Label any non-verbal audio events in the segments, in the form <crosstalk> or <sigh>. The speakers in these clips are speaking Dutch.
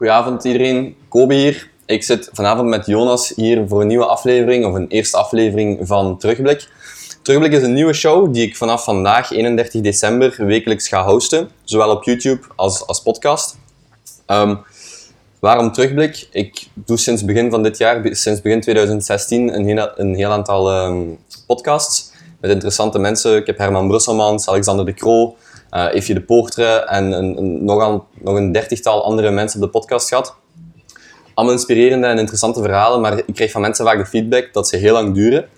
Goedenavond iedereen, Kobe hier. Ik zit vanavond met Jonas hier voor een nieuwe aflevering, of een eerste aflevering van Terugblik. Terugblik is een nieuwe show die ik vanaf vandaag, 31 december, wekelijks ga hosten. Zowel op YouTube als als podcast. Ehm, waarom Terugblik? Ik doe sinds begin van dit jaar, sinds begin 2016, een heel, een heel aantal ehm, podcasts met interessante mensen. Ik heb Herman Brusselmans, Alexander de Croo, uh, Eefje de Poortre en een, een, nog, nog een dertigtal andere mensen op de podcast gehad. Allemaal inspirerende en interessante verhalen, maar ik krijg van mensen vaak de feedback dat ze heel lang duren.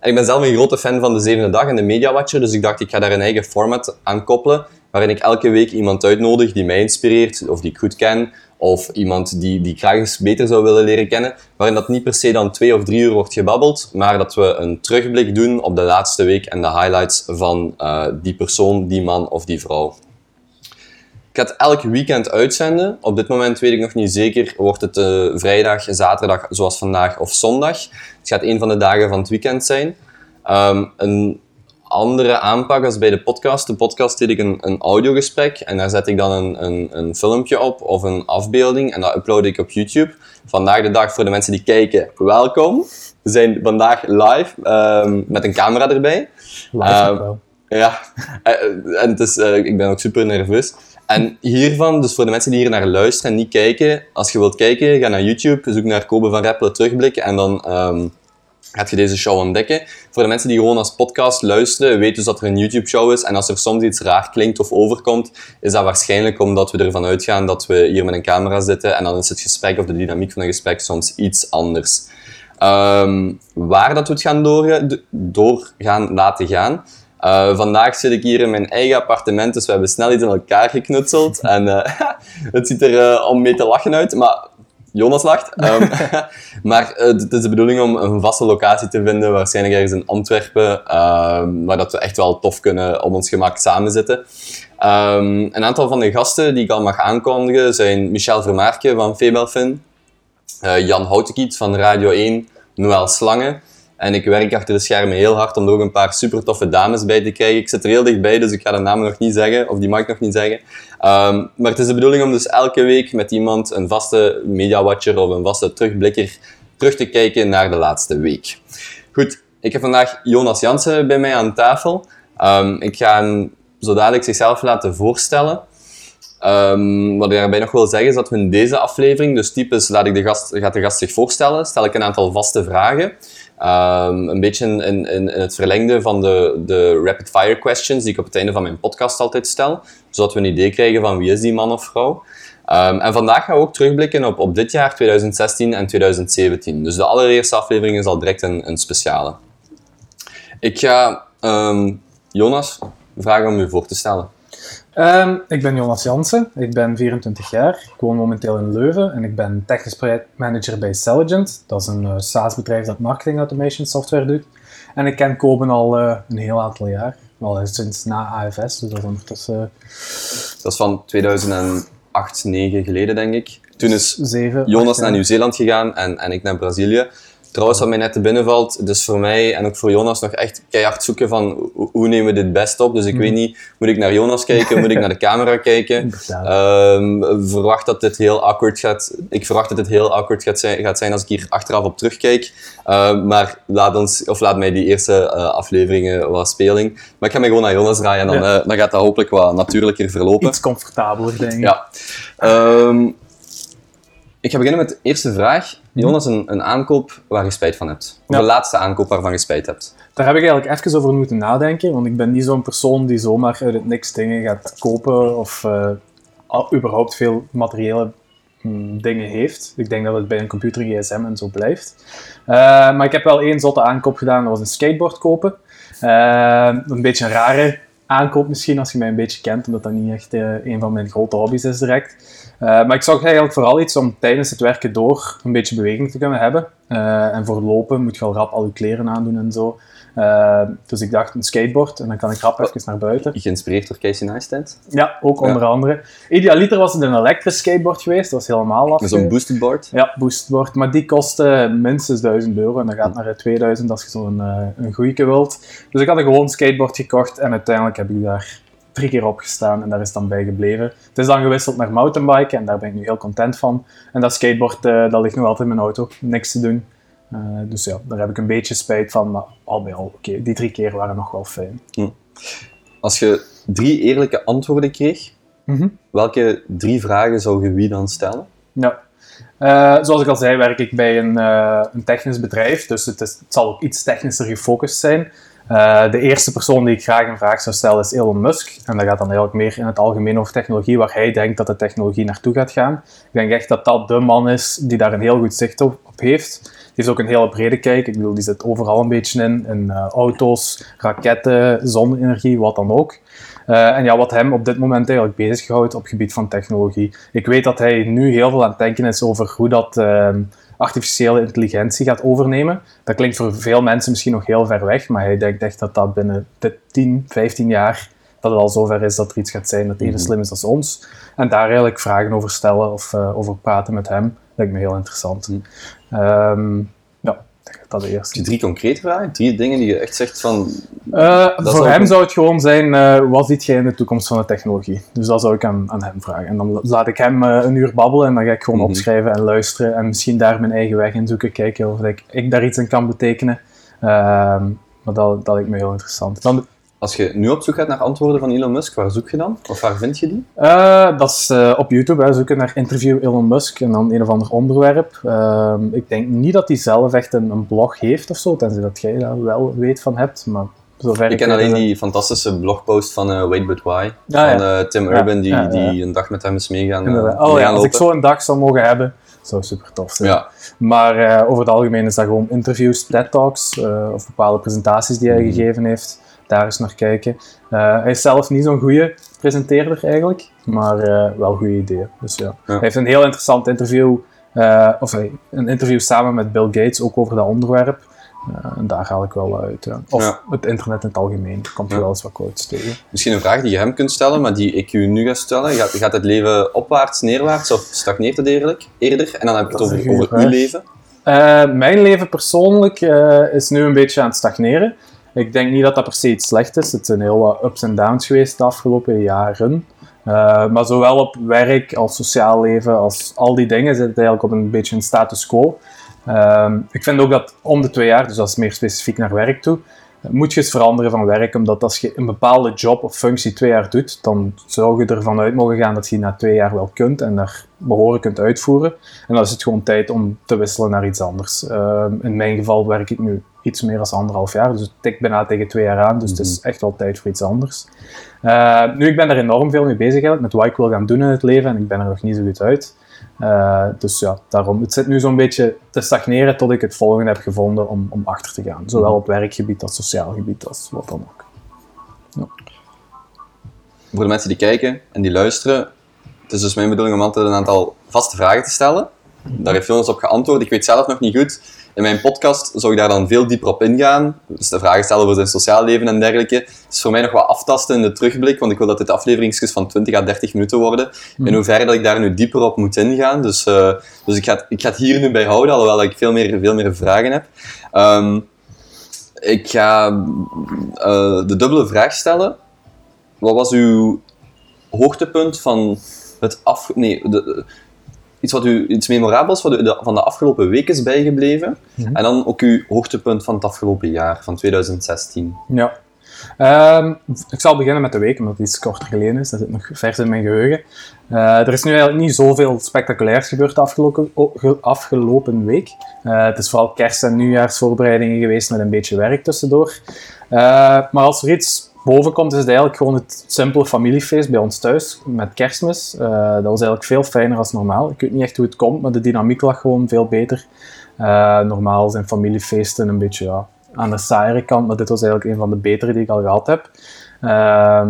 En ik ben zelf een grote fan van de zevende dag en de Media Watcher, dus ik dacht ik ga daar een eigen format aan koppelen, waarin ik elke week iemand uitnodig die mij inspireert, of die ik goed ken, of iemand die, die graag eens beter zou willen leren kennen, waarin dat niet per se dan twee of drie uur wordt gebabbeld, maar dat we een terugblik doen op de laatste week en de highlights van uh, die persoon, die man of die vrouw. Ik ga het elk weekend uitzenden. Op dit moment weet ik nog niet zeker. Wordt het uh, vrijdag, zaterdag, zoals vandaag, of zondag. Het gaat een van de dagen van het weekend zijn. Um, een andere aanpak als bij de podcast. De podcast deed ik een, een audiogesprek en daar zet ik dan een, een, een filmpje op of een afbeelding en dat upload ik op YouTube. Vandaag de dag voor de mensen die kijken, welkom. We zijn vandaag live um, met een camera erbij. Live um, wel. Ja, en het is, uh, ik ben ook super nerveus. En hiervan, dus voor de mensen die hier naar luisteren en niet kijken, als je wilt kijken, ga naar YouTube, zoek naar Kobe van Rappelen terugblikken en dan um, gaat je deze show ontdekken. Voor de mensen die gewoon als podcast luisteren, weten dus dat er een YouTube-show is. En als er soms iets raar klinkt of overkomt, is dat waarschijnlijk omdat we ervan uitgaan dat we hier met een camera zitten. En dan is het gesprek of de dynamiek van een gesprek soms iets anders. Um, waar dat we het gaan door, gaan laten gaan. Uh, vandaag zit ik hier in mijn eigen appartement, dus we hebben snel iets in elkaar geknutseld. en uh, <laughs> het ziet er uh, om mee te lachen uit, maar Jonas lacht. Um, <laughs> <laughs> maar uh, het is de bedoeling om een vaste locatie te vinden, waarschijnlijk ergens in Antwerpen, um, waar dat we echt wel tof kunnen op ons gemak samen zitten. Um, een aantal van de gasten die ik al mag aankondigen zijn Michel Vermaarke van Febelfin, uh, Jan Houtekiet van Radio 1, Noël Slange. En ik werk achter de schermen heel hard om er ook een paar super toffe dames bij te krijgen. Ik zit er heel dichtbij, dus ik ga de namen nog niet zeggen, of die mag ik nog niet zeggen. Um, maar het is de bedoeling om dus elke week met iemand, een vaste mediawatcher of een vaste terugblikker, terug te kijken naar de laatste week. Goed, ik heb vandaag Jonas Jansen bij mij aan tafel. Um, ik ga hem zo dadelijk zichzelf laten voorstellen. Um, wat ik daarbij nog wil zeggen is dat we in deze aflevering, dus typisch laat ik de gast, gaat de gast zich voorstellen, stel ik een aantal vaste vragen. Um, een beetje in, in, in, het verlengde van de, de rapid fire questions die ik op het einde van mijn podcast altijd stel, zodat we een idee krijgen van wie is die man of vrouw. Um, en vandaag gaan we ook terugblikken op, op dit jaar 2016 en 2017. Dus de allereerste aflevering is al direct een, een speciale. Ik ga um, Jonas vragen om u voor te stellen. Um, ik ben Jonas Jansen, ik ben 24 jaar, ik woon momenteel in Leuven en ik ben technisch projectmanager bij Celligent. Dat is een uh, SaaS-bedrijf dat marketing automation software doet. En ik ken Koben al uh, een heel aantal jaar, wel sinds na AFS, dus dat is ondertussen... Uh... Dat is van 2008, 2009 geleden denk ik. Toen is 7, Jonas 8, naar Nieuw-Zeeland gegaan en, en ik naar Brazilië. Trouwens, wat mij net te binnen valt, dus voor mij en ook voor Jonas nog echt keihard zoeken van hoe nemen we dit best op. Dus ik mm. weet niet, moet ik naar Jonas kijken, moet ik naar de <laughs> camera kijken? Um, verwacht dat dit heel awkward gaat, ik verwacht dat dit heel awkward gaat zijn, gaat zijn als ik hier achteraf op terugkijk. Uh, maar laat, ons, of laat mij die eerste uh, afleveringen wat speling. Maar ik ga mij gewoon naar Jonas draaien en dan, ja. dan gaat dat hopelijk wat natuurlijker verlopen. Iets comfortabeler, denk ik. Ja. Um, ik ga beginnen met de eerste vraag. Jonas, een, een aankoop waar je spijt van hebt. Of ja. de laatste aankoop waarvan je spijt hebt. Daar heb ik eigenlijk even over moeten nadenken, want ik ben niet zo'n persoon die zomaar uit het niks dingen gaat kopen of uh, überhaupt veel materiële mm, dingen heeft. Ik denk dat het bij een computer, gsm en zo blijft. Uh, maar ik heb wel één zotte aankoop gedaan, dat was een skateboard kopen. Uh, een beetje een rare aankoop misschien, als je mij een beetje kent, omdat dat niet echt een van mijn grote hobby's is direct. Uh, maar ik zag eigenlijk vooral iets om tijdens het werken door een beetje beweging te kunnen hebben. Uh, en voor lopen moet je al rap al je kleren aandoen en zo. Uh, dus ik dacht een skateboard en dan kan ik rap even naar buiten. Geïnspireerd door Casey Neistat? Ja, ook onder ja. andere. Idealiter was het een elektrisch skateboard geweest, dat was helemaal lastig. Zo'n boosted board? Ja, boosted board. Maar die kostte minstens 1000 euro en dat gaat naar 2000 als je zo'n een goeie wilt. Dus ik had een gewoon skateboard gekocht en uiteindelijk heb ik daar drie keer opgestaan en daar is dan bij gebleven. Het is dan gewisseld naar mountainbiken en daar ben ik nu heel content van. En dat skateboard, uh, dat ligt nog altijd in mijn auto, niks te doen. Uh, dus ja, daar heb ik een beetje spijt van, maar al bij al, oké, die drie keer waren nog wel fijn. Hm. Als je drie eerlijke antwoorden kreeg, mm welke drie vragen zou je wie dan stellen? Ja, uh, zoals ik al zei, werk ik bij een, uh, een technisch bedrijf, dus het, is, het, zal ook iets technischer gefocust zijn. Uh, de eerste persoon die ik graag een vraag zou stellen is Elon Musk. En dat gaat dan eigenlijk meer in het algemeen over technologie, waar hij denkt dat de technologie naartoe gaat gaan. Ik denk echt dat dat de man is die daar een heel goed zicht op, heeft. Die heeft ook een hele brede kijk. Ik bedoel, die zit overal een beetje in. In auto's, raketten, zonne-energie, wat dan ook. Uh, en ja, wat hem op dit moment eigenlijk bezighoudt op het gebied van technologie. Ik weet dat hij nu heel veel aan het denken is over hoe dat uh, artificiële intelligentie gaat overnemen. Dat klinkt voor veel mensen misschien nog heel ver weg, maar hij denkt echt dat dat binnen de 10, 15 jaar dat het al zover is dat er iets gaat zijn dat even mhm. slim is als ons. En daar eigenlijk vragen over stellen of uh, over praten met hem, lijkt me heel interessant. Mm dat eerste. Drie concrete vragen? Drie dingen die je echt zegt van... Uh, voor hem zou het gewoon zijn, uh, wat ziet jij in de toekomst van de technologie? Dus dat zou ik aan, aan hem vragen. En dan laat ik hem uh, een uur babbelen en dan ga ik gewoon mhm. opschrijven en luisteren en misschien daar mijn eigen weg in zoeken, kijken of ik, ik daar iets in kan betekenen. Ehm, maar dat, dat lijkt me heel interessant. Dan, als je nu op zoek gaat naar antwoorden van Elon Musk, waar zoek je dan? Of waar vind je die? Uh, dat is uh, op YouTube. Hè. Zoeken naar interview Elon Musk en dan een of ander onderwerp. Uh, ik denk niet dat hij zelf echt een, een, blog heeft of zo, tenzij dat jij daar wel weet van hebt. Maar zover ik ken alleen die fantastische blogpost van Wait But Why. Ah, van Tim Urban, die, die een dag met hem is meegaan. oh ja, als ik zo een dag zou mogen hebben, zou super tof zijn. Ja. Maar over het algemeen is dat gewoon interviews, TED Talks of bepaalde presentaties die hij mm. gegeven heeft daar eens naar kijken. Uh, hij is zelf niet zo'n goede presenteerder eigenlijk, maar uh, wel goede ideeën. Dus ja. Hij heeft een heel interessant interview, uh, of een interview samen met Bill Gates, ook over dat onderwerp. en daar haal ik wel uit. Ja. Of het internet in het algemeen, komt er wel eens wat quotes tegen. Misschien een vraag die je hem kunt stellen, maar die ik u nu ga stellen. Gaat, gaat het leven opwaarts, neerwaarts of stagneert het eerlijk, eerder? En dan heb ik het over, over uw leven. mijn leven persoonlijk is nu een beetje aan het stagneren. Ik denk niet dat dat per se iets slecht is. Het zijn heel wat ups en downs geweest de afgelopen jaren. Uh, maar zowel op werk als sociaal leven, als al die dingen, zit het eigenlijk op een beetje een status quo. Uh, ik vind ook dat om de twee jaar, dus dat is meer specifiek naar werk toe, moet je eens veranderen van werk. Omdat als je een bepaalde job of functie twee jaar doet, dan zou je ervan uit mogen gaan dat je na twee jaar wel kunt en daar behoorlijk kunt uitvoeren. En dan is het gewoon tijd om te wisselen naar iets anders. Uh, in mijn geval werk ik nu iets meer dan anderhalf jaar. Dus het tikt bijna tegen twee jaar aan. Dus het is mhm. echt wel tijd voor iets anders. Uh, nu, ik ben er enorm veel mee bezig eigenlijk, met wat ik wil gaan doen in het leven. En ik ben er nog niet zo goed uit. Uh, dus ja, daarom. Het zit nu zo'n beetje te stagneren tot ik het volgende heb gevonden om, om achter te gaan. Zowel op werkgebied als sociaal gebied, als wat dan ook. Voor de mensen die kijken en die luisteren, het is dus mijn bedoeling om altijd een aantal vaste vragen te stellen. Daar heeft Jonas op geantwoord. Ik weet zelf nog niet goed in mijn podcast zou ik daar dan veel dieper op ingaan. Dus de vragen stellen over zijn sociaal leven en dergelijke. Het is voor mij nog wat aftasten in de terugblik, want ik wil dat dit afleveringsjes van 20 à 30 minuten worden. In hmm. hoeverre dat ik daar nu dieper op moet ingaan. Dus, uh, dus ik, ga, ik ga het hier nu bij houden, alhoewel ik veel meer, veel meer vragen heb. Um, ik ga uh, de dubbele vraag stellen. Wat was uw hoogtepunt van het af... Nee, de, iets wat u iets memorabels van de, van de afgelopen week is bijgebleven. Mhm. En dan ook uw hoogtepunt van het afgelopen jaar, van 2016. Ja. Ehm, ik zal beginnen met de week, omdat het iets korter geleden is. Dat zit nog vers in mijn geheugen. Uh, er is nu eigenlijk niet zoveel spectaculairs gebeurd de afgelopen, afgelopen week. Uh, het is vooral kerst- en nieuwjaarsvoorbereidingen geweest met een beetje werk tussendoor. Uh, maar als er iets boven komt, is het eigenlijk gewoon het simpele familiefeest bij ons thuis met kerstmis. Uh, dat was eigenlijk veel fijner als normaal. Ik weet niet echt hoe het komt, maar de dynamiek lag gewoon veel beter. Uh, normaal zijn familiefeesten een beetje ja, aan de saaiere kant, maar dit was eigenlijk een van de betere die ik al gehad heb. Uh,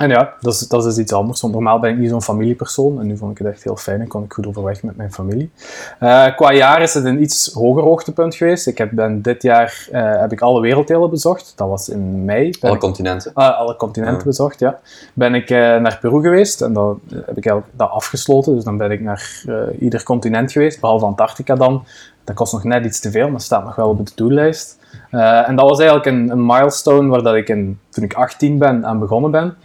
en ja, dat is, dat is iets anders, want normaal ben ik niet zo'n familiepersoon en nu vond ik het echt heel fijn en kon ik goed overweg met mijn familie. Uh, qua jaar is het een iets hoger hoogtepunt geweest. Ik heb, ben dit jaar uh, heb ik alle werelddelen bezocht, dat was in mei. Alle continenten? Uh, alle continenten bezocht, ja. Ben ik eh, naar Peru geweest en dan heb ik dat afgesloten, dus dan ben ik naar ieder continent geweest, behalve Antarctica dan. Dat kost nog net iets te veel, maar staat nog wel op de to-lijst. en dat was eigenlijk een, een milestone waar dat ik in, toen ik 18 ben aan begonnen ben.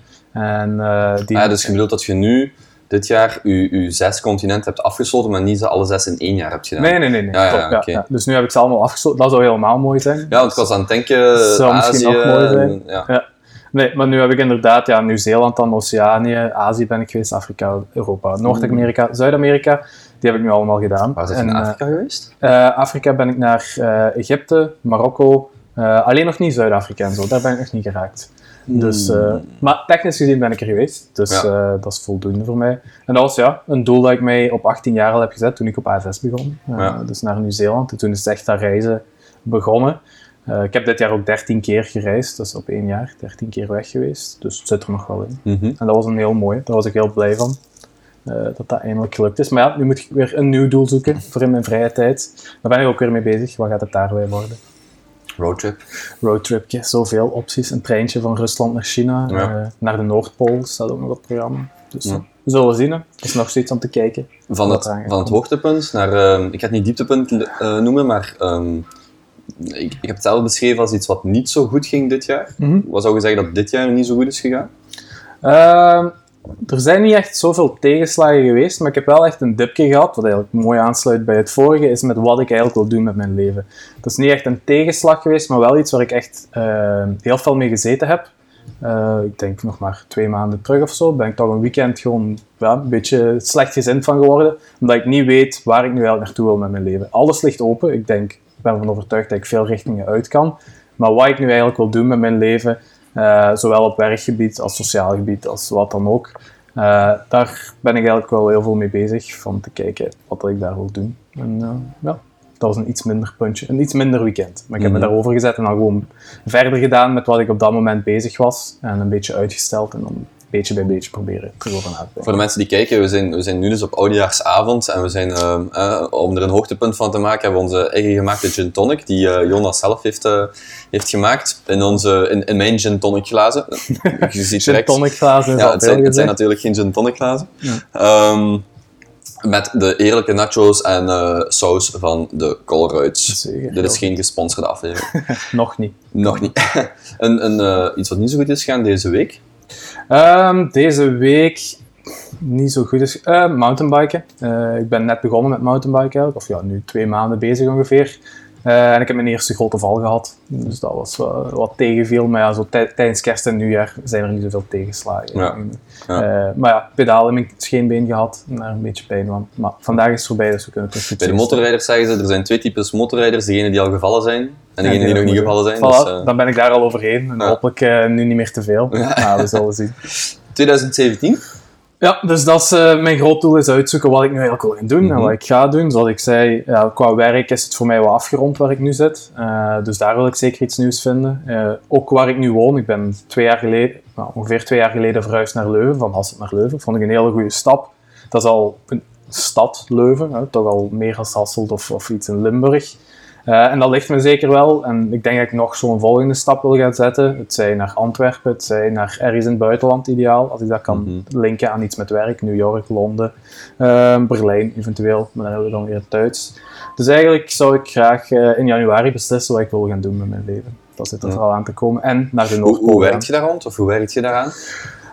En, eh, die, Ah, ja, dus je bedoelt dat je nu, dit jaar, je, je zes continenten hebt afgesloten, maar niet ze alle zes in één jaar hebt gedaan. Nee, nee, nee. nee. Ja, ja, ja. Dus nu heb ik ze allemaal afgesloten. Dat zou helemaal mooi zijn. Ja, want ik was aan het denken, Zou misschien Azië... nog mooi zijn. ja. Nee, maar nu heb ik inderdaad ja, Nieuw-Zeeland dan, Oceanië, Azië ben ik geweest, Afrika, Europa, Noord-Amerika, Zuid-Amerika. Die heb ik nu allemaal gedaan. Waar zijn je in eh, Afrika geweest? eh, Afrika ben ik naar Egypte, Marokko, alleen nog niet Zuid-Afrika en zo. Daar ben ik nog niet geraakt. Dus, eh, maar technisch gezien ben ik er geweest, dus Hmm. Ja. eh, dat is voldoende voor mij. En dat was ja, een doel dat ik mij op 18 jaar al heb gezet toen ik op A6 begon. Eh, Ja. Dus naar Nieuw-Zeeland. En toen is echt dat reizen begonnen. Eh, ik heb dit jaar ook 13 keer gereisd, dus op één jaar 13 keer weg geweest. Dus het zit er nog wel in. Mhm. En dat was een heel mooi, daar was ik heel blij van. eh, dat dat eindelijk gelukt is. Maar ja, nu moet ik weer een nieuw doel zoeken voor in mijn vrije tijd. Daar ben ik ook weer mee bezig. Wat gaat het daarbij worden? Roadtrip. roadtripje, zoveel opties. Een treintje van Rusland naar China, Ja. eh, naar de Noordpool staat ook nog op het programma. Dus Ja. we zullen zien. Er is nog steeds om te kijken. Van het, van het hoogtepunt naar, ehm, ik ga het niet dieptepunt eh, noemen, maar ehm, ik, ik heb het zelf beschreven als iets wat niet zo goed ging dit jaar. Mhm. Wat zou je zeggen dat dit jaar niet zo goed is gegaan? Er zijn niet echt zoveel tegenslagen geweest, maar ik heb wel echt een dipje gehad, wat eigenlijk mooi aansluit bij het vorige, is met wat ik eigenlijk wil doen met mijn leven. Dat is niet echt een tegenslag geweest, maar wel iets waar ik echt ehm, heel veel mee gezeten heb. Eh, ik denk nog maar twee maanden terug of zo, ben ik toch een weekend gewoon ja, een beetje slecht gezind van geworden, omdat ik niet weet waar ik nu eigenlijk naartoe wil met mijn leven. Alles ligt open, ik denk, ik ben ervan overtuigd dat ik veel richtingen uit kan, maar wat ik nu eigenlijk wil doen met mijn leven, eh, zowel op werkgebied als sociaal gebied, als wat dan ook. Eh, daar ben ik eigenlijk wel heel veel mee bezig, van te kijken wat ik daar wil doen. En eh, ja, dat was een iets minder puntje, een iets minder weekend. Maar ik heb Mhm. me daarover gezet en dan gewoon verder gedaan met wat ik op dat moment bezig was. En een beetje uitgesteld en dan beetje bij beetje proberen terug over na te denken. Voor de mensen die kijken, we zijn, we zijn nu dus op oudejaarsavond en we zijn, ehm, eh, om er een hoogtepunt van te maken, hebben we onze eigen gemaakte gin tonic, die eh, Jonas zelf heeft, eh, heeft gemaakt, in, onze, in, in mijn gin tonic glazen. <laughs> Je ziet Gin tonic glazen Ja, het zijn, het zijn gezegd. natuurlijk geen gin tonic glazen. Ja. Ehm, met de eerlijke nachos en saus van de Colruyts. Zeker, Dit is geen gesponsorde aflevering. <laughs> Nog niet. Nog niet. <laughs> een, een, eh, iets wat niet zo goed is gegaan deze week. Ehm, deze week niet zo goed is. eh mountainbiken. Eh, ik ben net begonnen met mountainbiken. Of ja, nu twee maanden bezig ongeveer. Eh, en ik heb mijn eerste grote val gehad. Dus dat was wel wat tegenviel. Maar ja, zo tij- tijdens kerst en nieuwjaar zijn er niet zoveel tegenslagen. Ja. Ja. Eh, maar ja, pedaal in mijn scheenbeen gehad. En daar een beetje pijn van. Maar vandaag is het voorbij, dus we kunnen terug Bij fietsen. de motorrijders zeggen ze, er zijn twee types motorrijders. Degene die al gevallen zijn en degene die nog niet gevallen zijn. Voilà, Dus, eh, dan ben ik daar al overheen. En hopelijk eh, nu niet meer te veel. Maar we zullen zien. <laughs> 2017. Ja, dus dat is eh, mijn groot doel is uitzoeken wat ik nu eigenlijk wil gaan doen en Mhm. wat ik ga doen. Zoals ik zei, ja, qua werk is het voor mij wel afgerond waar ik nu zit. Eh, dus daar wil ik zeker iets nieuws vinden. Eh, ook waar ik nu woon. Ik ben twee jaar geleden, nou, ongeveer twee jaar geleden verhuisd naar Leuven, van Hasselt naar Leuven. Vond ik een hele goede stap. Dat is al een stad, Leuven, hè, toch al meer als Hasselt of, of iets in Limburg. Eh, en dat ligt me zeker wel. En ik denk dat ik nog zo'n volgende stap wil gaan zetten. Het zij naar Antwerpen, het zij naar ergens in het buitenland ideaal. Als ik dat kan Mhm. linken aan iets met werk. New York, Londen, eh, Berlijn eventueel. Maar dan hebben we dan weer het Duits. Dus eigenlijk zou ik graag eh, in januari beslissen wat ik wil gaan doen met mijn leven. Dat zit er Ja. vooral aan te komen. En naar de Noordpool hoe werkt je daar rond? Of hoe werkt je daaraan?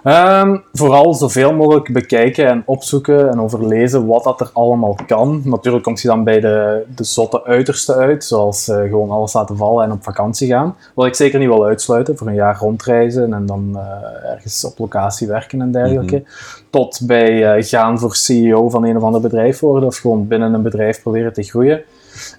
Ehm, vooral zoveel mogelijk bekijken en opzoeken en overlezen wat dat er allemaal kan. Natuurlijk komt je dan bij de, de zotte uiterste uit, zoals eh, gewoon alles laten vallen en op vakantie gaan. Wat ik zeker niet wil uitsluiten, voor een jaar rondreizen en dan eh, ergens op locatie werken en dergelijke. Tot bij eh, gaan voor CEO van een of ander bedrijf worden of gewoon binnen een bedrijf proberen te groeien.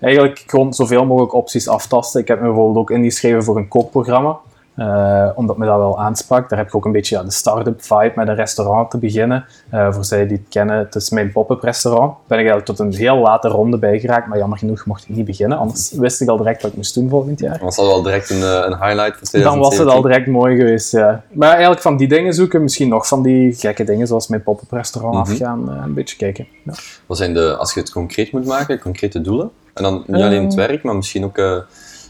Eigenlijk gewoon zoveel mogelijk opties aftasten. Ik heb me bijvoorbeeld ook ingeschreven voor een kookprogramma. Eh, omdat me dat wel aansprak. Daar heb ik ook een beetje ja, de start-up vibe met een restaurant te beginnen. Eh, voor zij die het kennen, het is mijn pop-up restaurant. Ben ik eigenlijk tot een heel late ronde bijgeraakt, maar jammer genoeg mocht ik niet beginnen. Anders wist ik al direct wat ik moest doen volgend jaar. Was dat wel direct een, eh, een highlight voor 2017? Dan was het al direct mooi geweest, ja. Maar eigenlijk van die dingen zoeken, misschien nog van die gekke dingen, zoals mijn pop-up restaurant Mhm. afgaan, een beetje kijken. Ja. Wat zijn de, als je het concreet moet maken, concrete doelen? En dan niet alleen het werk, maar misschien ook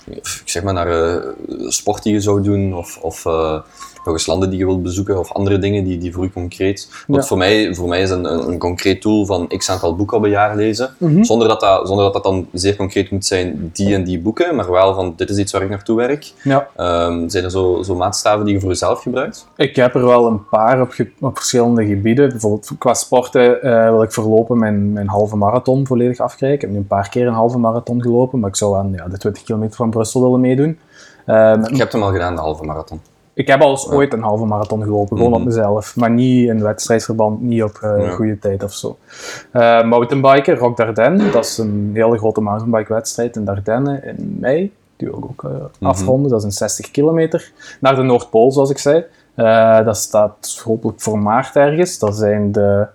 ik zeg maar, naar eh, sport die je zou doen, of, of eh, nog eens landen die je wilt bezoeken, of andere dingen die, die voor je concreet. Want Ja. voor, mij, voor mij is een, een, een concreet doel van x aantal boeken op een jaar lezen, Mhm. zonder, dat dat, zonder dat dat dan zeer concreet moet zijn, die en die boeken, maar wel van dit is iets waar ik naartoe werk. Ja. Ehm, zijn er zo, zo maatstaven die je voor jezelf gebruikt? Ik heb er wel een paar op, op verschillende gebieden. Bijvoorbeeld qua sporten eh, wil ik voorlopen mijn, mijn halve marathon volledig afkrijgen. Ik heb nu een paar keer een halve marathon gelopen, maar ik zou aan ja, de 20 kilometer van Brussel willen meedoen. Eh, met- Je hebt hem al gedaan, de halve marathon. Ik heb al eens ooit een halve marathon gelopen, gewoon Mhm. op mezelf. Maar niet in wedstrijdverband, niet op Ja. goede tijd of zo. Eh mountainbiken, Rock Dardenne, dat is een hele grote mountainbike-wedstrijd in Dardenne in mei. Die wil ik ook eh, afronden, dat is een 60 kilometer. Naar de Noordpool, zoals ik zei. Dat staat hopelijk voor maart ergens. Dat zijn de...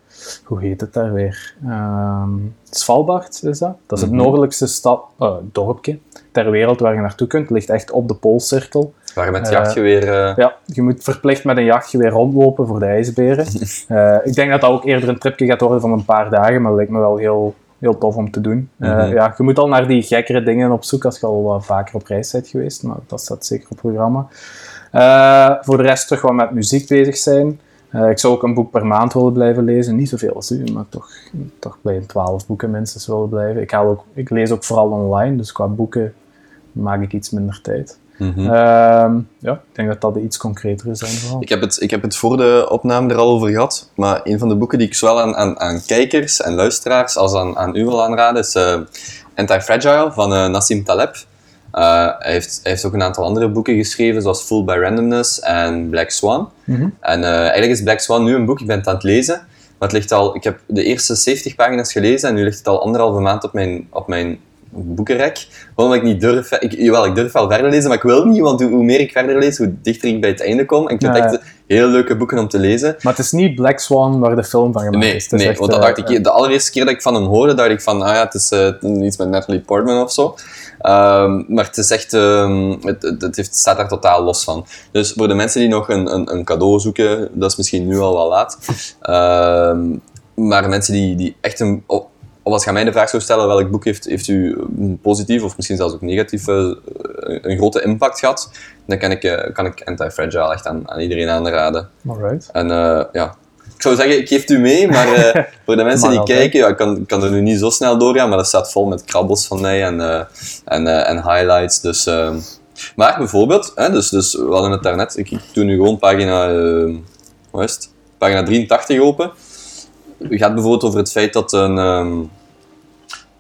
Hoe heet het daar weer? Ehm Svalbard is dat. Dat is het Mhm. noordelijkste stad, dorpje ter wereld waar je naartoe kunt. Het ligt echt op de Poolcirkel. Waar met Eh, jachtgeweer... eh, Ja, je moet verplicht met een jachtgeweer rondlopen voor de ijsberen. <laughs> Eh, ik denk dat dat ook eerder een tripje gaat worden van een paar dagen, maar dat lijkt me wel heel, heel tof om te doen. Mhm. ja, je moet al naar die gekkere dingen op zoek als je al wat vaker op reis bent geweest, maar dat staat zeker op het programma. Voor de rest terug wat met muziek bezig zijn. Ik zou ook een boek per maand willen blijven lezen. Niet zoveel als u, maar toch, toch bij 12 boeken minstens willen blijven. Ik, haal ook, ik lees ook vooral online, dus qua boeken maak ik iets minder tijd. Mhm. Ehm, ja, ik denk dat dat de iets concretere zijn vooral. Ik heb, het, ik heb het voor de opname er al over gehad, maar een van de boeken die ik zowel aan, aan, aan kijkers en luisteraars als aan, aan u wil aanraden is eh, Anti-Fragile van eh, Nassim Taleb. Eh, hij, heeft, hij heeft ook een aantal andere boeken geschreven, zoals Fooled by Randomness en Black Swan. Mhm. En eh, eigenlijk is Black Swan nu een boek, ik ben het aan het lezen, maar het ligt al, ik heb de eerste 70 pagina's gelezen en nu ligt het al anderhalve maand op mijn, op mijn boekenrek. Omdat ik niet durf, ik, jawel, ik durf wel verder lezen, maar ik wil niet, want hoe, hoe meer ik verder lees, hoe dichter ik bij het einde kom. En ik vind Ja, het ja. echt heel leuke boeken om te lezen. Maar het is niet Black Swan waar de film van gemaakt Nee, is. Het nee want dat eh, dacht ik, de allereerste keer dat ik van hem hoorde, dacht ik van, ah ja, het is eh, iets met Natalie Portman of zo. Ehm, maar het is echt, ehm, het, het, het heeft, staat daar totaal los van. Dus voor de mensen die nog een, een, een cadeau zoeken, dat is misschien nu al wel laat. Ehm, maar mensen die, die echt een, of als je mij de vraag zou stellen, welk boek heeft, heeft u positief of misschien zelfs ook negatief eh, een grote impact gehad, dan kan ik, eh, kan ik Anti-Fragile echt aan, aan iedereen aanraden. Alright. En eh, ja, ik zou zeggen, ik geef het u mee, maar <laughs> voor de mensen die kijken, ja, ik kan, kan er nu niet zo snel doorgaan, maar dat staat vol met krabbels van mij en, en, en highlights. Dus, eh, maar bijvoorbeeld, hè, dus, dus we hadden het daarnet, ik, ik doe nu gewoon pagina, eh, wat is het? pagina 83 open. Het gaat bijvoorbeeld over het feit dat een, ehm,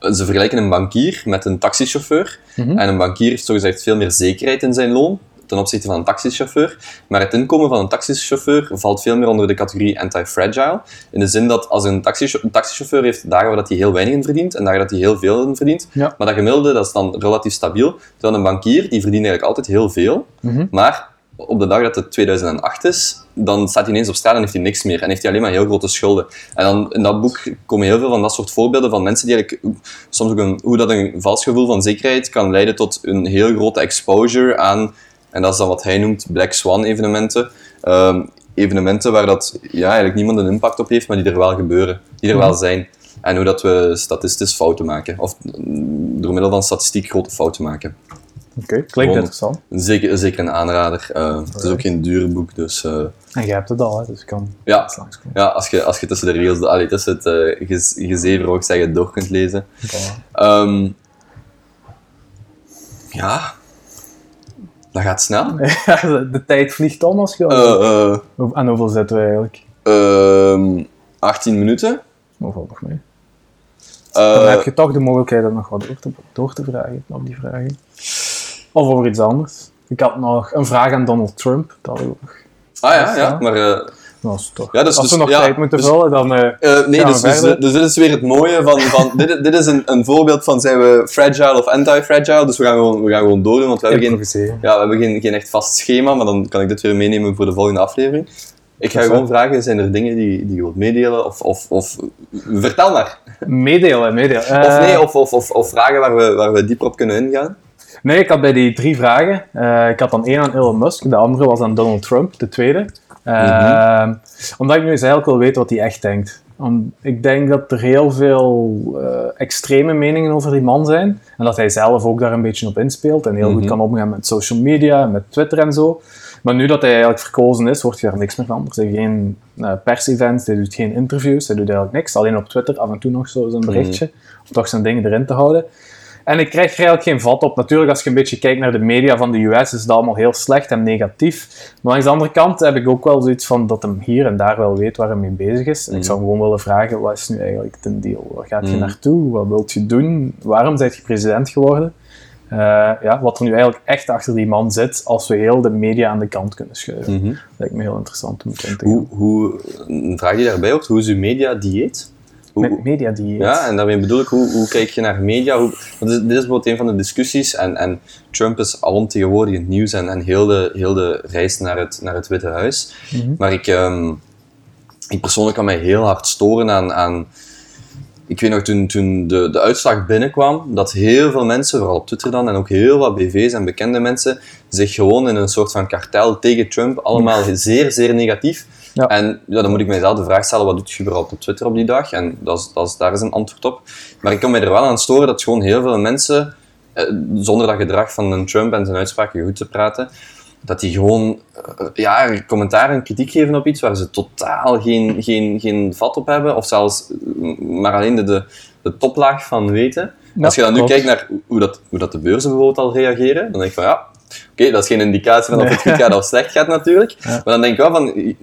ze vergelijken een bankier met een taxichauffeur. Mhm. En een bankier heeft zogezegd veel meer zekerheid in zijn loon ten opzichte van een taxichauffeur. Maar het inkomen van een taxichauffeur valt veel meer onder de categorie anti-fragile. In de zin dat als een, taxichau- een taxichauffeur heeft dagen waar dat hij heel weinig in verdient en dagen dat hij heel veel in verdient. Ja. Maar dat gemiddelde dat is dan relatief stabiel. Terwijl een bankier die verdient eigenlijk altijd heel veel. Mhm. Maar op de dag dat het 2008 is, dan staat hij ineens op straat en heeft hij niks meer. En heeft hij alleen maar heel grote schulden. En dan in dat boek komen heel veel van dat soort voorbeelden van mensen die eigenlijk soms ook een, hoe dat een vals gevoel van zekerheid kan leiden tot een heel grote exposure aan, en dat is dan wat hij noemt Black Swan evenementen. Ehm, evenementen waar dat ja, eigenlijk niemand een impact op heeft, maar die er wel gebeuren, die er wel zijn. En hoe dat we statistisch fouten maken, of mm, door middel van statistiek grote fouten maken. Oké, klinkt interessant. Zeker, zeker een aanrader. Eh, het is ook geen duur boek, dus eh, En jij hebt het al, hè, dus ik kan Ja. ja, als je, als je tussen de regels, allee, tussen het eh, gez- gezever, wou ik zeggen, door kunt lezen. Ehm, ja, dat gaat snel. <laughs> De, tijd vliegt om als je... Hoe- En hoeveel zitten we eigenlijk? ehm, 18 minuten. Hoeveel nog mee? Dan heb je toch de mogelijkheid om nog wat door te, door te vragen op die vragen. Of over iets anders. Ik had nog een vraag aan Donald Trump. Dat ook nog. ah ja, ja, maar... is toch. Ja, dus- Als we dus- nog ja, tijd moeten dus- vullen, dan... eh, eh, nee, dus, dus, dus dit is weer het mooie van... van <laughs> dit, dit is een, een voorbeeld van zijn we fragile of anti-fragile. Dus we gaan gewoon, we gaan gewoon doordoen, want we hebben geen. Ja, we hebben geen, geen echt vast schema, maar dan kan ik dit weer meenemen voor de volgende aflevering. Ik ga gewoon vragen, zijn er dingen die, die je wilt meedelen? Of, of, of vertel maar. Meedelen, meedelen. Of nee, of, of, of, of vragen waar we, waar we dieper op kunnen ingaan. Nee, ik had bij die drie vragen. eh, ik had dan één aan Elon Musk, de andere was aan Donald Trump, de tweede. Eh, Mhm. Omdat ik nu eens eigenlijk wil weten wat hij echt denkt. Om, ik denk dat er heel veel uh, extreme meningen over die man zijn. En dat hij zelf ook daar een beetje op inspeelt. En heel goed kan omgaan met social media, met Twitter en zo. Maar nu dat hij eigenlijk verkozen is, wordt er niks meer van. Er zijn geen uh, pers-events, hij doet geen interviews, hij doet eigenlijk niks. Alleen op Twitter af en toe nog zo zijn berichtje. Om toch zijn dingen erin te houden. En ik krijg er eigenlijk geen vat op. Natuurlijk, als je een beetje kijkt naar de media van de US, is dat allemaal heel slecht en negatief. Maar langs de andere kant heb ik ook wel zoiets van dat hem hier en daar wel weet waar hij mee bezig is. En ik zou hem gewoon willen vragen, wat is nu eigenlijk ten deal? Waar gaat je mm. naartoe? Wat wilt je doen? Waarom ben je president geworden? Uh, ja, wat er nu eigenlijk echt achter die man zit, als we heel de media aan de kant kunnen schuiven. Mm -hmm. Dat lijkt me heel interessant om te. Hoe, hoe, een vraag die daarbij hoort, hoe is uw media-dieet? Met media dieet. Ja, en daarmee bedoel ik, hoe, hoe kijk je naar media? Hoe, dit, is, bijvoorbeeld een van de discussies en, en Trump is alomtegenwoordig in het nieuws en, en heel, de, heel de reis naar het, naar het Witte Huis. Mhm. Maar ik, um, ik persoonlijk kan mij heel hard storen aan, aan ik weet nog toen, toen de, de uitslag binnenkwam, dat heel veel mensen, vooral op Twitter dan, en ook heel wat BV's en bekende mensen, zich gewoon in een soort van kartel tegen Trump, allemaal zeer, zeer negatief. Ja. En ja, dan moet ik mijzelf de vraag stellen, wat doet je überhaupt op Twitter op die dag? En dat is, dat is, daar is een antwoord op. Maar ik kan mij er wel aan storen dat gewoon heel veel mensen, eh, zonder dat gedrag van een Trump en zijn uitspraken goed te praten, dat die gewoon uh, ja, commentaar en kritiek geven op iets waar ze totaal geen, geen, geen vat op hebben, of zelfs eh, maar alleen de, de, de toplaag van weten. Als je dan nu kijkt naar hoe, dat, hoe dat de beurzen bijvoorbeeld al reageren, dan denk ik van ja, Oké, dat is geen indicatie van of het goed gaat of slecht gaat natuurlijk. Maar dan denk ik wel van,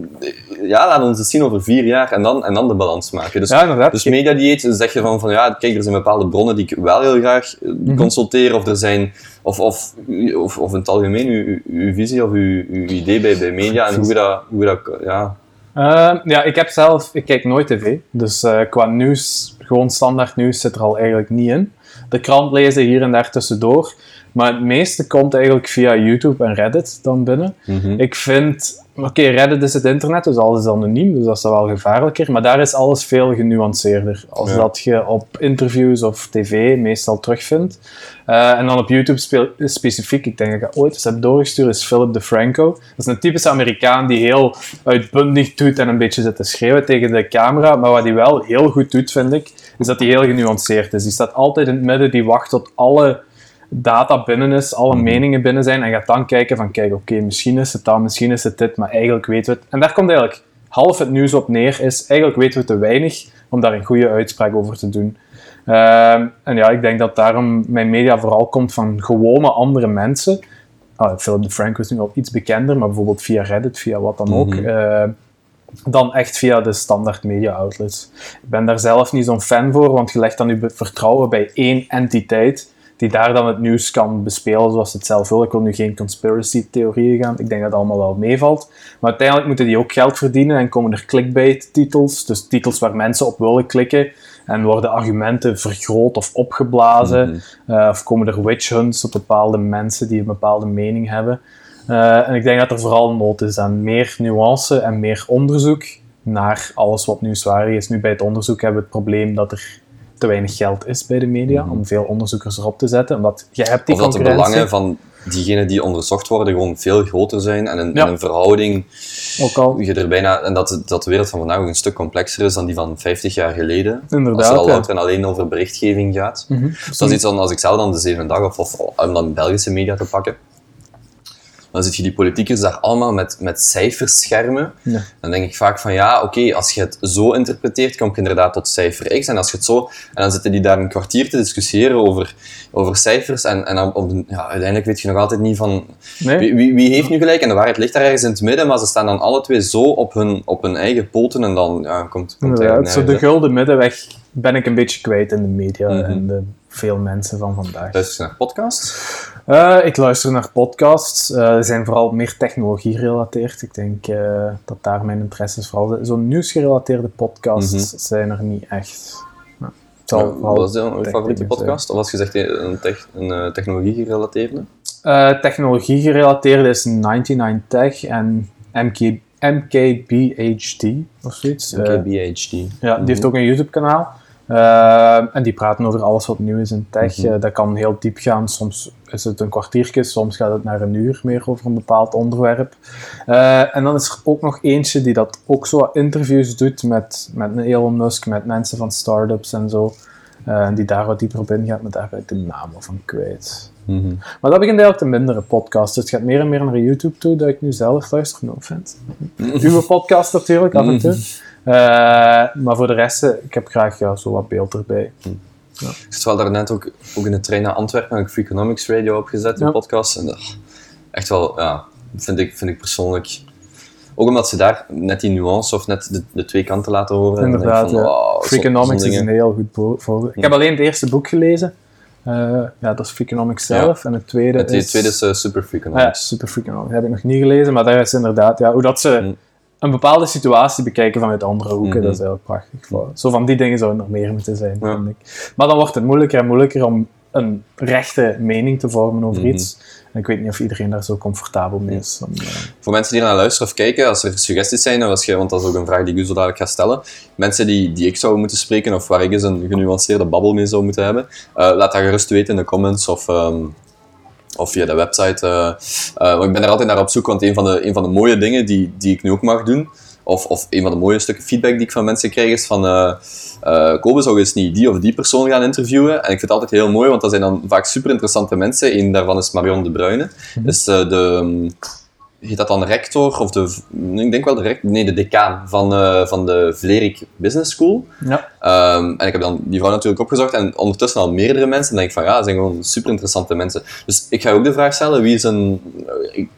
ja, laat ons het zien over vier jaar en dan, en dan de balans maken. Dus, ja, dus mediadieet, zeg je van, van, ja, kijk, er zijn bepaalde bronnen die ik wel heel graag eh, mhm. consulteer, of er zijn, of, of, of, of in het algemeen, uw, uw visie of uw, uw idee bij, bij media en hoe dat, hoe dat ja... Uh, ja, ik heb zelf, ik kijk nooit tv, dus uh, qua nieuws, gewoon standaard nieuws zit er al eigenlijk niet in. De krant lezen hier en daar tussendoor. Maar het meeste komt eigenlijk via YouTube en Reddit dan binnen. Mhm. Ik vind, oké, Reddit is het internet, dus alles is anoniem, dus dat is wel gevaarlijker. Maar daar is alles veel genuanceerder. Als dat je op interviews of tv meestal terugvindt. Uh, en dan op YouTube specifiek, ik denk dat ik ooit eens heb doorgestuurd, is Philip DeFranco. Dat is een typische Amerikaan die heel uitbundig doet en een beetje zit te schreeuwen tegen de camera. Maar wat hij wel heel goed doet, vind ik, is dat hij heel genuanceerd is. Die staat altijd in het midden, die wacht tot alle data binnen is, alle mhm. meningen binnen zijn en gaat dan kijken van kijk, oké, misschien is het dat, misschien is het dit, maar eigenlijk weten we het. En daar komt eigenlijk half het nieuws op neer, is eigenlijk weten we te weinig om daar een goede uitspraak over te doen. Ehm, en ja, ik denk dat daarom mijn media vooral komt van gewone andere mensen. Oh, Philip de Frank is nu al iets bekender, maar bijvoorbeeld via Reddit, via wat dan ook. Mhm. Ehm, dan echt via de standaard media outlets. Ik ben daar zelf niet zo'n fan voor, want je legt dan je vertrouwen bij één entiteit die daar dan het nieuws kan bespelen zoals het zelf wil. Ik wil nu geen conspiracy theorieën gaan. Ik denk dat het allemaal wel meevalt. Maar uiteindelijk moeten die ook geld verdienen en komen er clickbait titels. Dus titels waar mensen op willen klikken. En worden argumenten vergroot of opgeblazen. Mhm. Eh, of komen er witch hunts op bepaalde mensen die een bepaalde mening hebben. Uh, en ik denk dat er vooral nood is aan meer nuance en meer onderzoek naar alles wat nieuwswaardig is. Nu bij het onderzoek hebben we het probleem dat er te weinig geld is bij de media mhm. om veel onderzoekers erop te zetten. Omdat je hebt die of dat de belangen van diegenen die onderzocht worden gewoon veel groter zijn en in, een verhouding ook al. je er bijna en dat, dat de wereld van vandaag ook een stuk complexer is dan die van 50 jaar geleden. Inderdaad, als het al louter en alleen over berichtgeving gaat. Mm Dus dat is iets dan als ik zelf dan de zeven dag of, of om dan Belgische media te pakken dan zit je die politiekers daar allemaal met, met cijfers schermen. Dan denk ik vaak van ja, oké, als je het zo interpreteert, kom je inderdaad tot cijfer X. En als je het zo... En dan zitten die daar een kwartier te discussiëren over, over cijfers. En, en op ja, uiteindelijk weet je nog altijd niet van... Wie, wie, heeft nu gelijk? En de waarheid ligt daar ergens in het midden, maar ze staan dan alle twee zo op hun, op hun eigen poten en dan ja, komt, komt ja, zo de gulden middenweg ben ik een beetje kwijt in de media mhm. en de veel mensen van vandaag. Luister je naar podcasts? Uh, ik luister naar podcasts. Uh, zijn vooral meer technologie gerelateerd. Ik denk uh, dat daar mijn interesses vooral zijn. Zo'n nieuwsgerelateerde podcasts mm -hmm. zijn er niet echt. Nou, wat is jouw favoriete podcast? Of als je zegt een, tech, een technologie gerelateerde? technologie gerelateerde is 99 Tech en MK, MKBHD of zoiets. MKBHD. ja, die heeft mhm. ook een YouTube kanaal. Eh, en die praten over alles wat nieuw is in tech. Mhm. Dat kan heel diep gaan. Soms is het een kwartiertje, soms gaat het naar een uur meer over een bepaald onderwerp. Eh, en dan is er ook nog eentje die dat ook zo interviews doet met, met Elon Musk, met mensen van startups en zo. Eh, en die daar wat dieper op ingaat, maar daar ben ik de naam van kwijt. Mhm. Maar dat begint eigenlijk te mindere podcast. Dus het gaat meer en meer naar YouTube toe, dat ik nu zelf luister. No offense. Uw podcast natuurlijk, af en toe. Eh, maar voor de rest, eh, ik heb graag ja, zo wat beeld erbij. Ik zat wel daarnet ook, ook in de trein naar Antwerpen, heb ik Free Economics Radio opgezet, een Ja. podcast. En dat, echt wel, ja, vind ik, vind ik persoonlijk... Ook omdat ze daar net die nuance of net de, de twee kanten laten horen. Inderdaad, van, ja. wow, Freakonomics is een heel goed voorbeeld. Ik heb alleen het eerste boek gelezen. Eh, ja, dat is Freakonomics Ja. zelf. En het tweede Het is... tweede is eh, Super Free Ah ja. Super Freakonomics. Dat heb ik nog niet gelezen, maar daar is inderdaad... Ja, hoe dat ze Mm. Een bepaalde situatie bekijken vanuit andere hoeken, Mhm. dat is eigenlijk prachtig. Zo van die dingen zouden er meer moeten zijn, Ja. vind ik. Maar dan wordt het moeilijker en moeilijker om een rechte mening te vormen over Mhm. iets. En ik weet niet of iedereen daar zo comfortabel mee is. Om, eh, Voor mensen die naar luisteren of kijken, als er suggesties zijn, of als je, want dat is ook een vraag die ik u zo dadelijk ga stellen, mensen die, die ik zou moeten spreken of waar ik eens een genuanceerde babbel mee zou moeten hebben, eh, laat dat gerust weten in de comments of, ehm, of via de website. eh, eh, want ik ben er altijd naar op zoek, want een van de, een van de mooie dingen die, die ik nu ook mag doen, of, of een van de mooie stukken feedback die ik van mensen krijg, is van eh eh, Kobe zou eens niet die of die persoon gaan interviewen. En ik vind het altijd heel mooi, want dat zijn dan vaak super interessante mensen. Eén daarvan is Marion de Bruyne. Dus eh, de... heet dat dan rector, of de, ik denk wel de rector, nee, de decaan van, eh, van de Vlerik Business School. ja. Ehm, en ik heb dan die vrouw natuurlijk opgezocht en ondertussen al meerdere mensen. En denk ik van ja, dat zijn gewoon super interessante mensen. Dus ik ga ook de vraag stellen, wie is een... eh, Ik,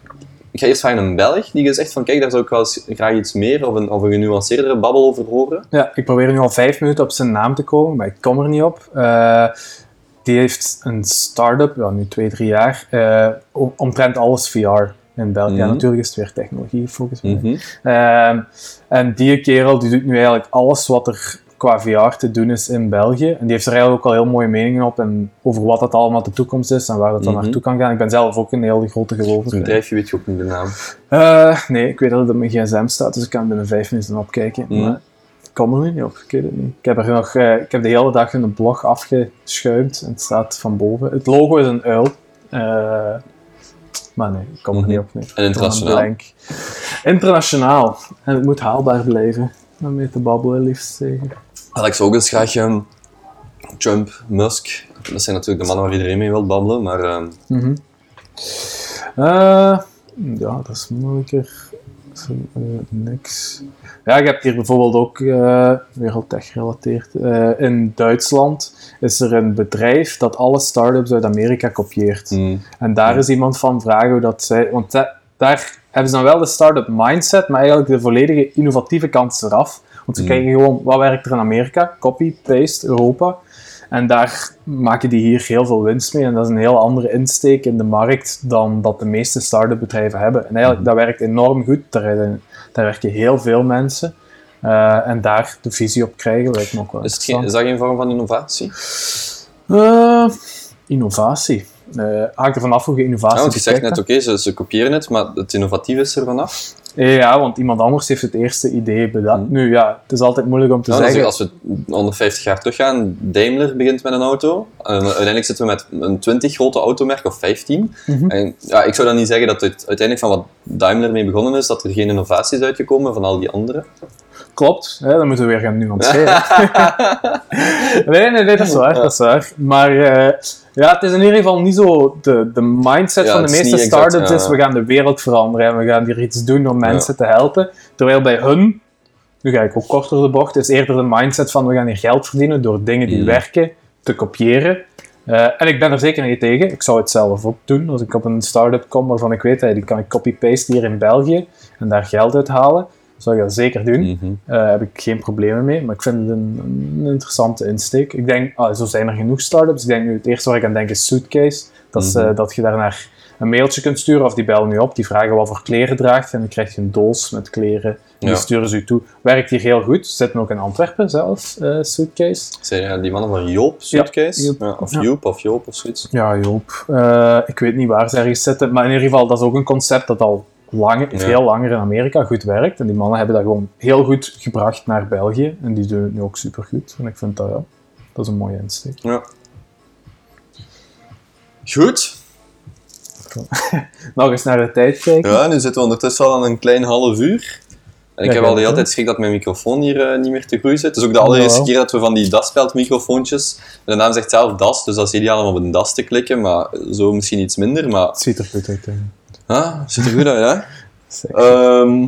ik ga eerst vragen een Belg die zegt van kijk, daar zou ik wel eens graag iets meer of een, of een genuanceerdere babbel over horen. Ja, ik probeer nu al vijf minuten op zijn naam te komen, maar ik kom er niet op. Eh, die heeft een start-up, ja, nu twee, drie jaar, om- omtrent alles VR in België. Ja, Mhm. natuurlijk is het weer technologie mij. Mhm. Ehm, en die kerel die doet nu eigenlijk alles wat er qua VR te doen is in België. En die heeft er eigenlijk ook al heel mooie meningen op en over wat dat allemaal de toekomst is en waar het dan Mhm. naartoe kan gaan. Ik ben zelf ook een hele grote gelover. Het bedrijfje weet je ook niet de naam. Eh, nee, ik weet dat het op mijn gsm staat, dus ik kan binnen vijf minuten opkijken. Mhm. Maar ik kom er nu niet op, ik weet het niet. Ik heb, er nog, eh, ik heb de hele dag in een blog afgeschuimd en het staat van boven. Het logo is een uil. Maar nee, ik kom er Mhm. niet op. En internationaal? Internationaal. En het moet haalbaar blijven. Om mee te babbelen, liefst zeggen. Had ik zou ook eens graag Trump, Musk. Dat zijn natuurlijk de mannen waar iedereen mee wil babbelen, maar ehm, Mhm. Eh, ja, dat is moeilijker. Eh, niks. Ja, je hebt hier bijvoorbeeld ook, eh wereldtech gerelateerd, eh, in Duitsland is er een bedrijf dat alle start-ups uit Amerika kopieert. mm, En daar is iemand van vragen hoe dat zij... Want da- daar hebben ze dan wel de start-up mindset, maar eigenlijk de volledige innovatieve kant eraf. Want ze Mm. kijken gewoon, wat werkt er in Amerika? Copy, paste, Europa. En daar maken die hier heel veel winst mee. En dat is een heel andere insteek in de markt dan dat de meeste start-up bedrijven hebben. En eigenlijk, dat werkt enorm goed. Daar, werken heel veel mensen. Eh, en daar de visie op krijgen lijkt me ook wel is, het geen, interessant. is dat geen vorm van innovatie? Eh, innovatie. Eh hangt er vanaf hoe je innovatie Ja, want je zegt net, oké, ze, ze kopiëren het, maar het innovatieve is er vanaf. Ja, want iemand anders heeft het eerste idee bedacht. Hmm. Nu ja, het is altijd moeilijk om te als, zeggen. als we 150 jaar teruggaan, Daimler begint met een auto. En uiteindelijk zitten we met een 20 grote automerken, of 15. Mhm. En ja, ik zou dan niet zeggen dat het uiteindelijk van wat Daimler mee begonnen is, dat er geen innovatie is uitgekomen van al die anderen. Klopt, hè, dan moeten we weer gaan nuanceren. <laughs> <laughs> nee, nee, nee, dat is waar. Dat is waar. Maar eh, ja, het is in ieder geval niet zo de, de mindset Ja, van de meeste startups is we gaan de wereld veranderen en we gaan hier iets doen om mensen te helpen. Terwijl bij hun, nu ga ik ook korter de bocht, is eerder de mindset van we gaan hier geld verdienen door dingen die Mm. werken te kopiëren. Eh, en ik ben er zeker niet tegen. Ik zou het zelf ook doen. Als ik op een start-up kom waarvan ik weet, hey, die kan ik copy-paste hier in België en daar geld uit halen, zou ik dat zeker doen. Daar heb ik geen problemen mee, maar ik vind het een, een interessante insteek. Ik denk, ah, zo zijn er genoeg startups. Ik denk nu, het eerste waar ik aan denk is Suitcase. Dat, is, Mhm. eh, dat je daarnaar een mailtje kunt sturen of die bellen nu op. Die vragen wat voor kleren draagt en dan krijg je een doos met kleren. Ja. die sturen ze u toe. Werkt hier heel goed. Ze zitten ook in Antwerpen zelf, eh Suitcase. Zijn die mannen van Joop, Suitcase? Joop. Ja, of. Joop of Joop of zoiets. Ja, Joop. Ik weet niet waar ze ergens zitten, maar in ieder geval, dat is ook een concept dat al lang, Ja. veel langer in Amerika goed werkt. En die mannen hebben dat gewoon heel goed gebracht naar België. En die doen het nu ook supergoed. En ik vind dat, ja, Dat is een mooie insteek. Ja. Goed. <laughs> Nog eens naar de tijd kijken. Ja, nu zitten we ondertussen al aan een klein half uur. En ik Ja, heb al de hele tijd schrik dat mijn microfoon hier eh, niet meer te groeien zit. Het is ook de allereerste keer dat we van die DAS-speldmicrofoontjes... De naam zegt zelf DAS, dus dat is ideaal om op een DAS te klikken, maar zo misschien iets minder. Maar Het ziet er goed uit. Ah, ziet er goed uit, hè? Ehm,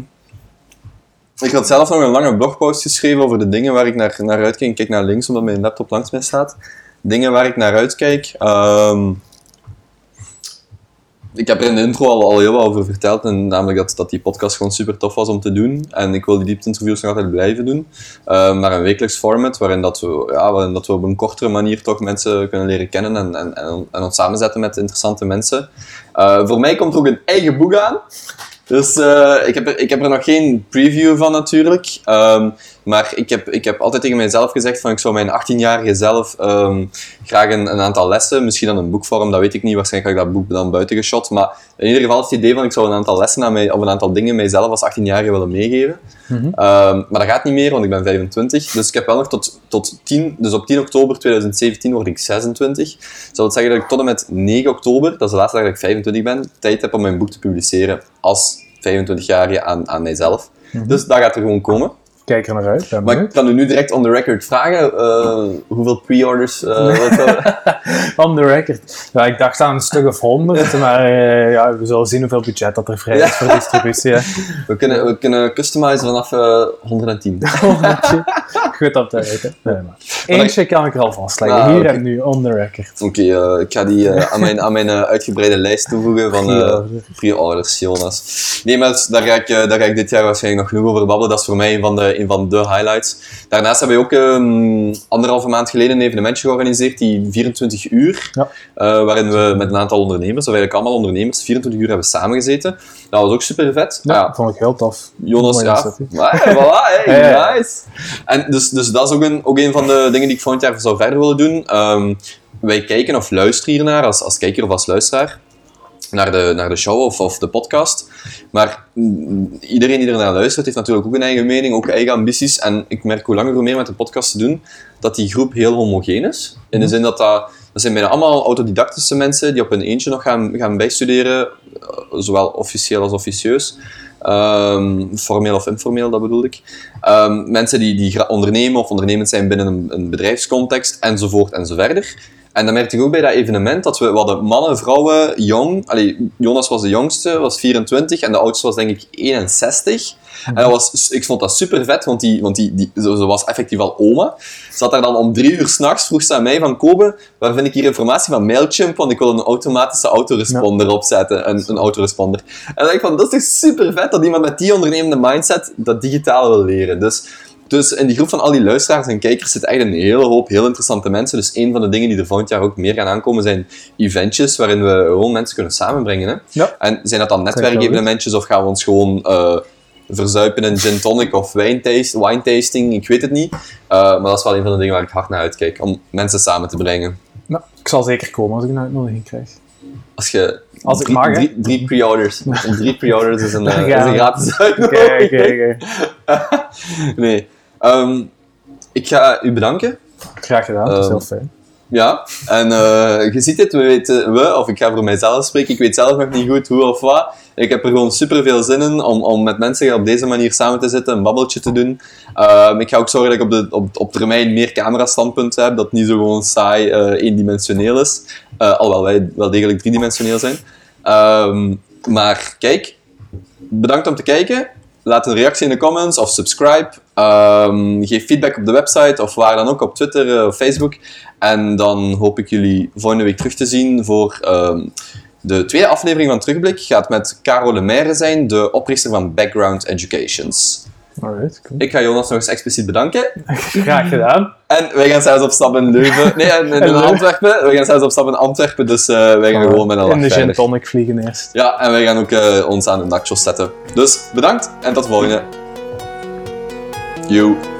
ik had zelf nog een lange blogpost geschreven over de dingen waar ik naar, naar uitkijk. Ik kijk naar links, omdat mijn laptop langs mij staat. Dingen waar ik naar uitkijk. Ehm, ik heb er in de intro al, al heel wat over verteld. En namelijk dat, dat die podcast gewoon super tof was om te doen. En ik wil die diepte-interviews nog altijd blijven doen. Ehm, maar een wekelijks format waarin, dat we, ja, waarin dat we op een kortere manier toch mensen kunnen leren kennen. En, en, en, en ons samenzetten met interessante mensen. Eh, voor mij komt er ook een eigen boek aan. Dus eh, ik, heb er, ik heb er nog geen preview van natuurlijk. Ehm, maar ik heb, ik heb altijd tegen mijzelf gezegd van ik zou mijn 18-jarige zelf ehm, graag een, een aantal lessen, misschien dan een boekvorm, dat weet ik niet. Waarschijnlijk ga ik dat boek dan buiten geschot. Maar in ieder geval is het idee van ik zou een aantal lessen aan mij, of een aantal dingen mijzelf als 18-jarige willen meegeven. Mhm. Ehm, maar dat gaat niet meer, want ik ben 25. Dus ik heb wel nog tot, tot 10, dus op 10 oktober 2017 word ik 26. Dat wil zeggen dat ik tot en met 9 oktober, dat is de laatste dag dat ik 25 ben, tijd heb om mijn boek te publiceren als 25-jarige aan, aan mijzelf. Dus dat gaat er gewoon komen. Kijk er naar uit. Ben Maar benieuwd. ik kan u nu direct on the record vragen eh, hoeveel pre-orders <laughs> zou- On the record. Ja, ik dacht aan een stuk of honderd, <laughs> maar eh, ja, we zullen zien hoeveel budget dat er vrij is <laughs> voor distributie. hè. we, kunnen, we kunnen customizen vanaf eh, 110. Goed op de uit. hè. Nee, maar. Eentje kan ik er al vastleggen. Ah, Hier oké. en nu, on the record. Oké, ik ga die aan mijn, aan mijn uitgebreide lijst toevoegen van Pre-order. pre-orders, Jonas. Nee, maar daar ga, ik, daar ga ik dit jaar waarschijnlijk nog genoeg over babbelen. Dat is voor mij een van de, een van de highlights. Daarnaast hebben we ook ehm, anderhalve maand geleden een evenementje georganiseerd, die 24 uur, Ja. eh, waarin we met een aantal ondernemers, of eigenlijk allemaal ondernemers, 24 uur hebben samengezeten. Dat was ook super vet. Ja, ja, vond ik heel tof. Jonas, ja. Maar, <laughs> voilà, hey, <laughs> nice. En dus, dus dat is ook een, ook een van de dingen die ik volgend jaar zou verder willen doen. Ehm, wij kijken of luisteren hiernaar, als, als kijker of als luisteraar, naar de, naar de show of, of de podcast. Maar mm, iedereen die ernaar luistert, heeft natuurlijk ook een eigen mening, ook eigen ambities. En ik merk hoe langer hoe meer met de podcast te doen, dat die groep heel homogeen is. In de zin dat dat... Dat zijn bijna allemaal autodidactische mensen die op hun eentje nog gaan, gaan bijstuderen, eh, zowel officieel als officieus. Ehm, formeel of informeel, dat bedoel ik. Ehm, mensen die, die ondernemen of ondernemend zijn binnen een, een bedrijfscontext, enzovoort enzoverder. En dan merkte ik ook bij dat evenement dat we, we hadden mannen, vrouwen, jong. Allee, Jonas was de jongste, was 24 en de oudste was denk ik 61. En dat was, ik vond dat super vet, want, die, want die, die, ze, ze was effectief al oma. Zat daar dan om drie uur s'nachts, vroeg ze aan mij van Kobe, waar vind ik hier informatie van Mailchimp, want ik wil een automatische autoresponder opzetten, een, een autoresponder. En dan dacht ik van, dat is toch super vet dat iemand met die ondernemende mindset dat digitaal wil leren. Dus, dus in die groep van al die luisteraars en kijkers zit echt een hele hoop heel interessante mensen. Dus een van de dingen die er volgend jaar ook meer gaan aankomen zijn eventjes waarin we gewoon mensen kunnen samenbrengen. Hè? Ja. En zijn dat dan netwerkevenementjes of gaan we ons gewoon eh, verzuipen in gin tonic of wine, taste, wine tasting? Ik weet het niet. Eh, maar dat is wel een van de dingen waar ik hard naar uitkijk, om mensen samen te brengen. Nou, ik zal zeker komen als ik een uitnodiging krijg. Als je Als ik drie, mag, drie, drie pre-orders. Drie pre-orders is een, eh, <laughs> is een gratis Oké, uitnodiging. oké, oké. <laughs> Nee. Ehm, ik ga u bedanken. Graag gedaan, dat is Ehm, heel fijn. Ja, en eh, je ziet het, we weten, we, of ik ga voor mijzelf spreken, ik weet zelf nog niet goed hoe of wat. Ik heb er gewoon super veel zin in om, om met mensen op deze manier samen te zitten, een babbeltje te doen. Ehm, ik ga ook zorgen dat ik op, de, op, op termijn meer camerastandpunten heb, dat het niet zo gewoon saai eh, eendimensioneel is. Eh, alhoewel wij wel degelijk driedimensioneel zijn. Ehm, maar kijk, bedankt om te kijken. Laat een reactie in de comments of subscribe. Ehm, geef feedback op de website of waar dan ook op Twitter eh, of Facebook. En dan hoop ik jullie volgende week terug te zien voor ehm, de tweede aflevering van Terugblik. Gaat met Caro Lemaire zijn, de oprichter van Background Educations. Alright, cool. Ik ga Jonas nog eens expliciet bedanken. <laughs> Graag gedaan. En wij gaan zelfs op stap in Leuven. <laughs> Nee, in, in, in Leuven. Antwerpen. We gaan zelfs op stap in Antwerpen, dus eh, wij gaan gewoon met een In de gin tonic vliegen eerst. Ja, en wij gaan ook eh, ons aan de nachos zetten. Dus bedankt en tot de volgende. you.